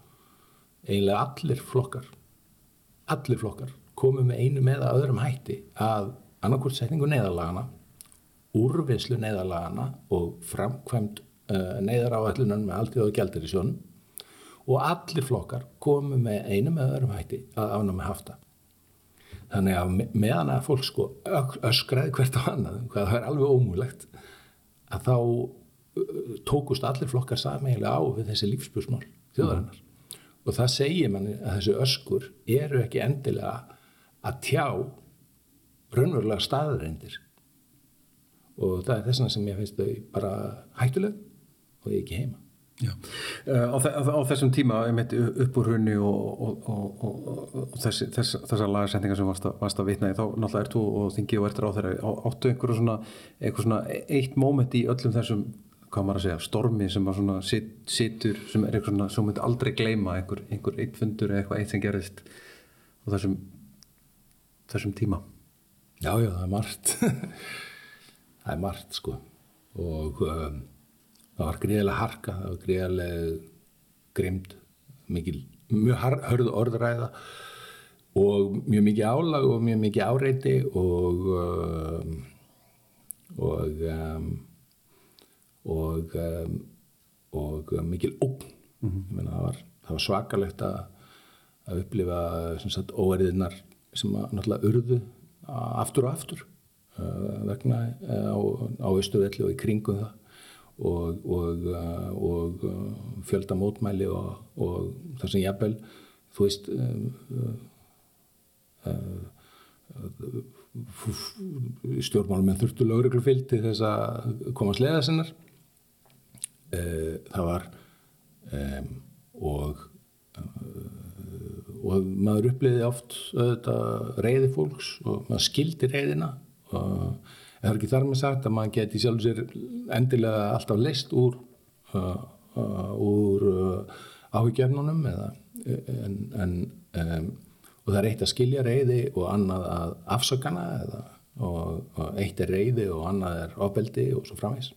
eiginlega allir flokkar allir flokkar komum með einu með að öðrum hætti að annarkort setningu neðalagana úrvinnslu neðalagana og framkvæmt uh, neðar áallunan með alltíð og gældir í sjónum og allir flokkar komu með einum eða öðrum hætti að afnámi hafta. Þannig að me- meðan að fólk sko öskraði hvert á annað hvað það er alveg ómúlegt að þá tókust allir flokkar sameiginlega á við þessi lífsbúsmál þjóðarinnar. Og það segir manni að þessi öskur eru ekki endilega að tjá raunverulega staðareindir og það er þess vegna sem ég finnst þau bara hættuleg og ég ekki heima. Já. Uh, á, á þessum tíma einmitt upp úr hrunni og, og, og, og, þessi, þess, þessar lagasendingar sem varst að, varst að vitna í þá náttúrulega ert þú og þingi og ertur á þeirra áttu einhverju svona, einhver svona eitt móment í öllum þessum hvað maður að segja, stormi sem að svona sit, situr, sem er eitthvað svona sem myndi aldrei gleyma einhver, einhver eitt fundur eða eitthvað eitt sem gerist á þessum þessum tíma Já, já, það er margt. (laughs) Það er margt sko. Og um, það var greiðilega harka það var greiðilega grimd mikil, mjög har- hörð orðræða og mjög mikið álag og mjög mikið áreiti og um, og um, og um, og mikil ógn. Ég meina það var, það var svakalegt að að upplifa óeriðinar sem að náttúrulega urðu aftur og aftur uh, vegna uh, á, á Östuvelli og í kringum það. Og, og, uh, og fjölda mótmæli og, og það sem jafnvel þú veist stjórnmálum en þurftu lögreglufylg til þess að komast leiða sinnar. Uh, það var um, og og maður uppliði oft reyði fólks og maður skildi reyðina og það er ekki þar með sagt að maður geti sjálf sér endilega alltaf leist úr uh, uh, úr uh, áhyggjörnunum eða en, en um, og það er eitt að skilja reyði og annað að afsökana eða, og, og eitt er reyði og annað er ofbeldi og svo framvegs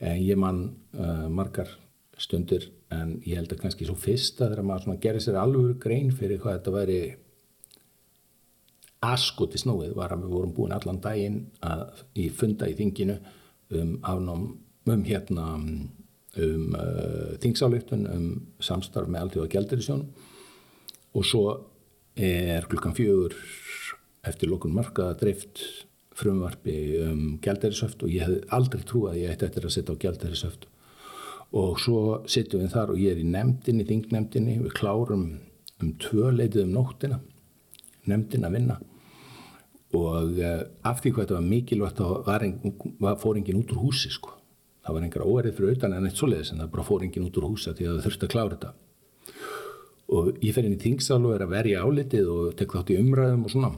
en ég man uh, margar stundir en ég held að kannski svo fyrsta þegar maður gerir sér alveg grein fyrir hvað þetta væri askoti snúið var að við vorum búin allan daginn að í funda í þinginu um afnám um hérna um uh, þingsáleiktun um samstarf með alltíða gældirisjón og svo er klukkan fjögur eftir lókun markaða dreift frumvarpi um gældirisöft og ég hef aldrei trúið að ég ætti eftir að setja á gældirisöft og svo sittum við þar og ég er í nefndinni, þingnefndinni, við klárum um tvö leitið um nóttina, nefndin að vinna og uh, af því hvað þetta var mikilvægt þá fór enginn út úr húsi sko. Það var engar óerið fyrir utan en eitt svoleiðis en það bara fór enginn út úr húsa því að það þurfti að klára þetta. Og ég fer inn í þingsal og er að verja álitið og tek þátt í umræðum og svona.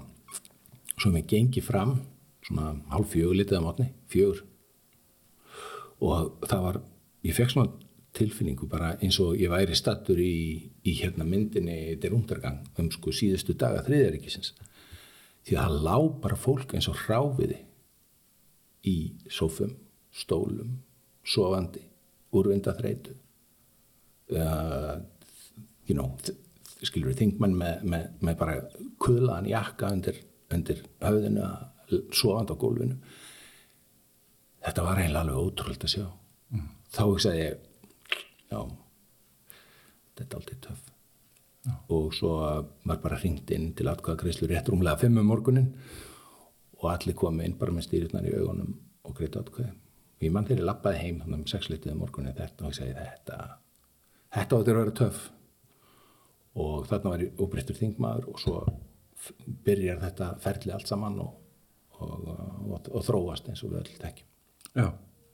Svo mér gengi fram svona hálf fjögur litið á mótni, fjögur. Og það var ég fekk svona tilfinningu bara eins og ég væri stattur í, í hérna myndinni Der Untergang um sko síðustu daga þriðaríkisins því að það lá bara fólk eins og hráfiði í sófum, stólum sofandi, úrvinda þreitu uh, you know skilur við þingmann með, með, með bara kuðlaðan jakka undir, undir höfðinu sofandi á gólfinu. Þetta var eiginlega alveg ótrúld að sjá þá hugsaði ég já, þetta er aldrei töff já. og svo var bara hringt inn til atkvæða greiðslu rétt rúmlega fimm um morgunin og allir komi inn bara með stýritnar í augunum og greiðt atkvæði og ég mann þeirri lappaði heim þannig um sexlitið um morgunin þetta og ég segi þetta þetta áttur að vera töff og þarna var ég óbreyttur þingmaður og svo byrjar þetta ferli allt saman og, og, og, og þróast eins og við öll tekjum Já.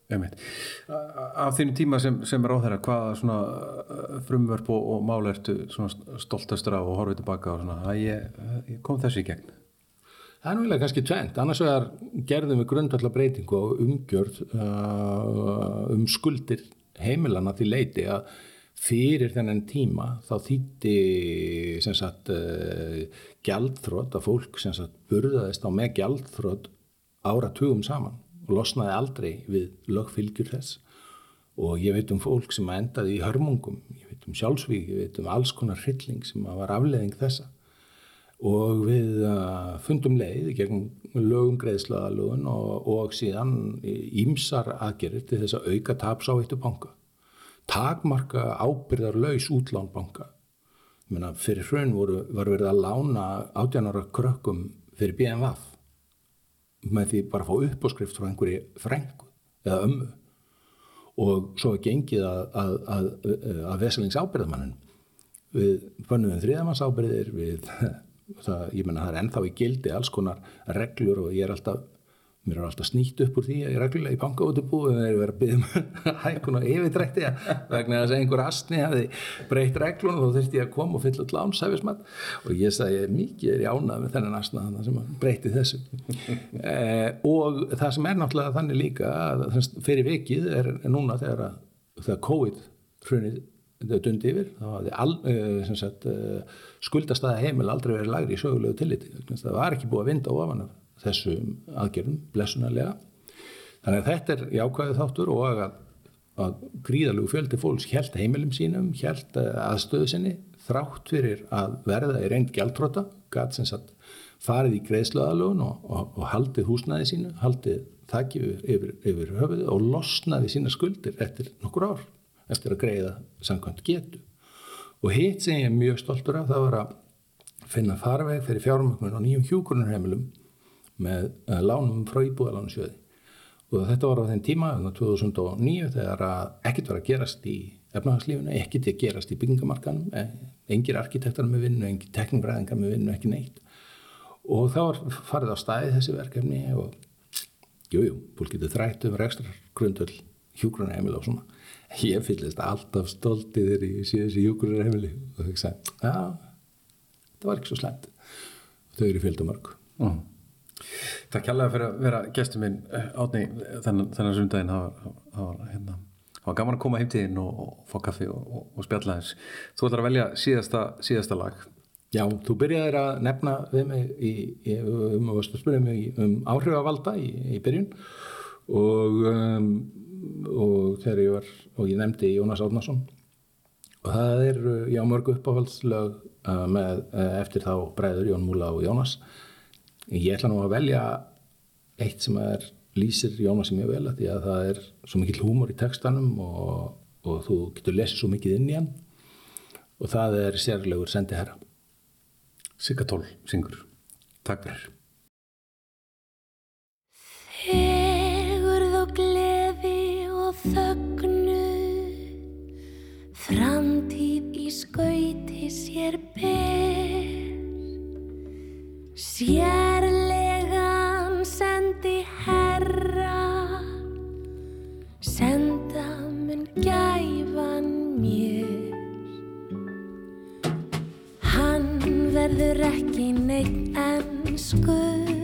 Af þínu tíma sem, sem er á þeirra, hvaða uh, frumvörp og, og mál ertu stoltastur af og horfið tilbaka og svona, ég, ég kom þessu í gegn? Það er náttúrulega kannski tvent, annars vegar gerðum við grundvallar breytingu og umgjörð uh, um skuldir heimilana til leiti að fyrir þennan tíma þá þýtti uh, gjaldþrótt að fólk burðaðist á með gjaldþrótt áratugum saman og losnaði aldrei við lögfylgjur þess. Og ég veit um fólk sem endaði í hörmungum, ég veit um sjálfsvík, ég veit um alls konar hrylling sem var afleðing þessa. Og við uh, fundum leið gegn lögum greiðslaðalögun og, og síðan ímsar aðgerir til þess að auka taps á eittu banka takmarka ábyrðarlaus útlánbanka Meina, fyrir hrun voru, var verið að lána átjánara krökkum fyrir BMF með því bara að fá uppáskrift frá einhverju frengu eða ömmu. Og svo er gengið að, að, að, að veselingsábyrðamannin við bönnuðum þriðamannsábyrðir við, (laughs) það, ég menna það er ennþá í gildi alls konar reglur og ég er alltaf mér er alltaf snýtt upp úr því að ég er reglulega í bankaútubú en það er verið að byggja um (laughs) hækkun og yfirdrætti vegna þess að einhver astni hafi breytt reglunum og þá þurfti ég að koma og fylla all lánsæfismat og ég sagði mikið er ég ánað með þennan astna sem breyti þessu. Eh, og það sem er náttúrulega þannig líka fyrir vikið er núna þegar, að, þegar COVID hrunið dundi yfir þá hafði uh, skuldastæða heimil aldrei verið lagri í sögulegu tilliti. Það var ekki búið að vinda ofan af þessum aðgerðum blessunarlega. Þannig að þetta er jákvæðu þáttur og að, að gríðalögu fjöldi fólks held heimilum sínum, held eh, aðstöðu sinni þrátt fyrir að verða í reynd gjaldtróta, gæt sem sagt farið í greiðslöðalögun og, og, og haldið húsnæði sínu, haldið þakki yfir, yfir höfuðu og losnaði sína skuldir eftir nokkur ár eftir að greiða samkvæmt getu. Og hitt sem ég er mjög stoltur af það var að finna farveg fyrir fjármögnun og nýjum hjúgrunarheimilum með uh, lánum frá íbúðalánsjöði og þetta var á þenn tíma 2009 þegar ekkert var að gerast í efnahagslífuna, ekkert að gerast í byggingamarkanum, eh, engir arkitektar með vinnu, engir tekningræðingar með vinnu, ekki neitt. Og þá var farið á stæði þessi verkefni og jújú, fólk getur þrætt um ekstra grundöld hjúgrunarheimil og svona. Ég fyllist alltaf stoltiðir í síðan hjúgrunarheimili og þau sagði, já, það var ekki svo slemt þau eru fjöldumörg og mm. Takk kærlega fyrir að vera gestur minn eh, átni þennan, þennan sundaginn. Það var hérna, gaman að koma heim til þín og, og fá kaffi og, og, og spjalla þess þú ætlar að velja síðasta, síðasta lag. Já, þú byrjaði að nefna við mig í, í, um, um áhrifavalda í, í byrjun. Og um, og þegar ég var og ég nefndi Jónas Átnarsson og það er, já, mörg uppáhaldslög uh, með, uh, eftir þá bræður Jón Múla og Jónas Ég ætla nú að velja eitt sem er lýsir Jónas sem ég vel að því að það er svo mikill húmor í textanum og, og þú getur lesið svo mikið inn í hann og það er sérlegur sendi herra. Sigga Tól, syngur. Takk fyrir. Þegur þó gleði og þögnu Framtíð í skauti sér ber Sérlegan sendi herra, senda mun gæfan mér. Hann verður ekki neitt ennskur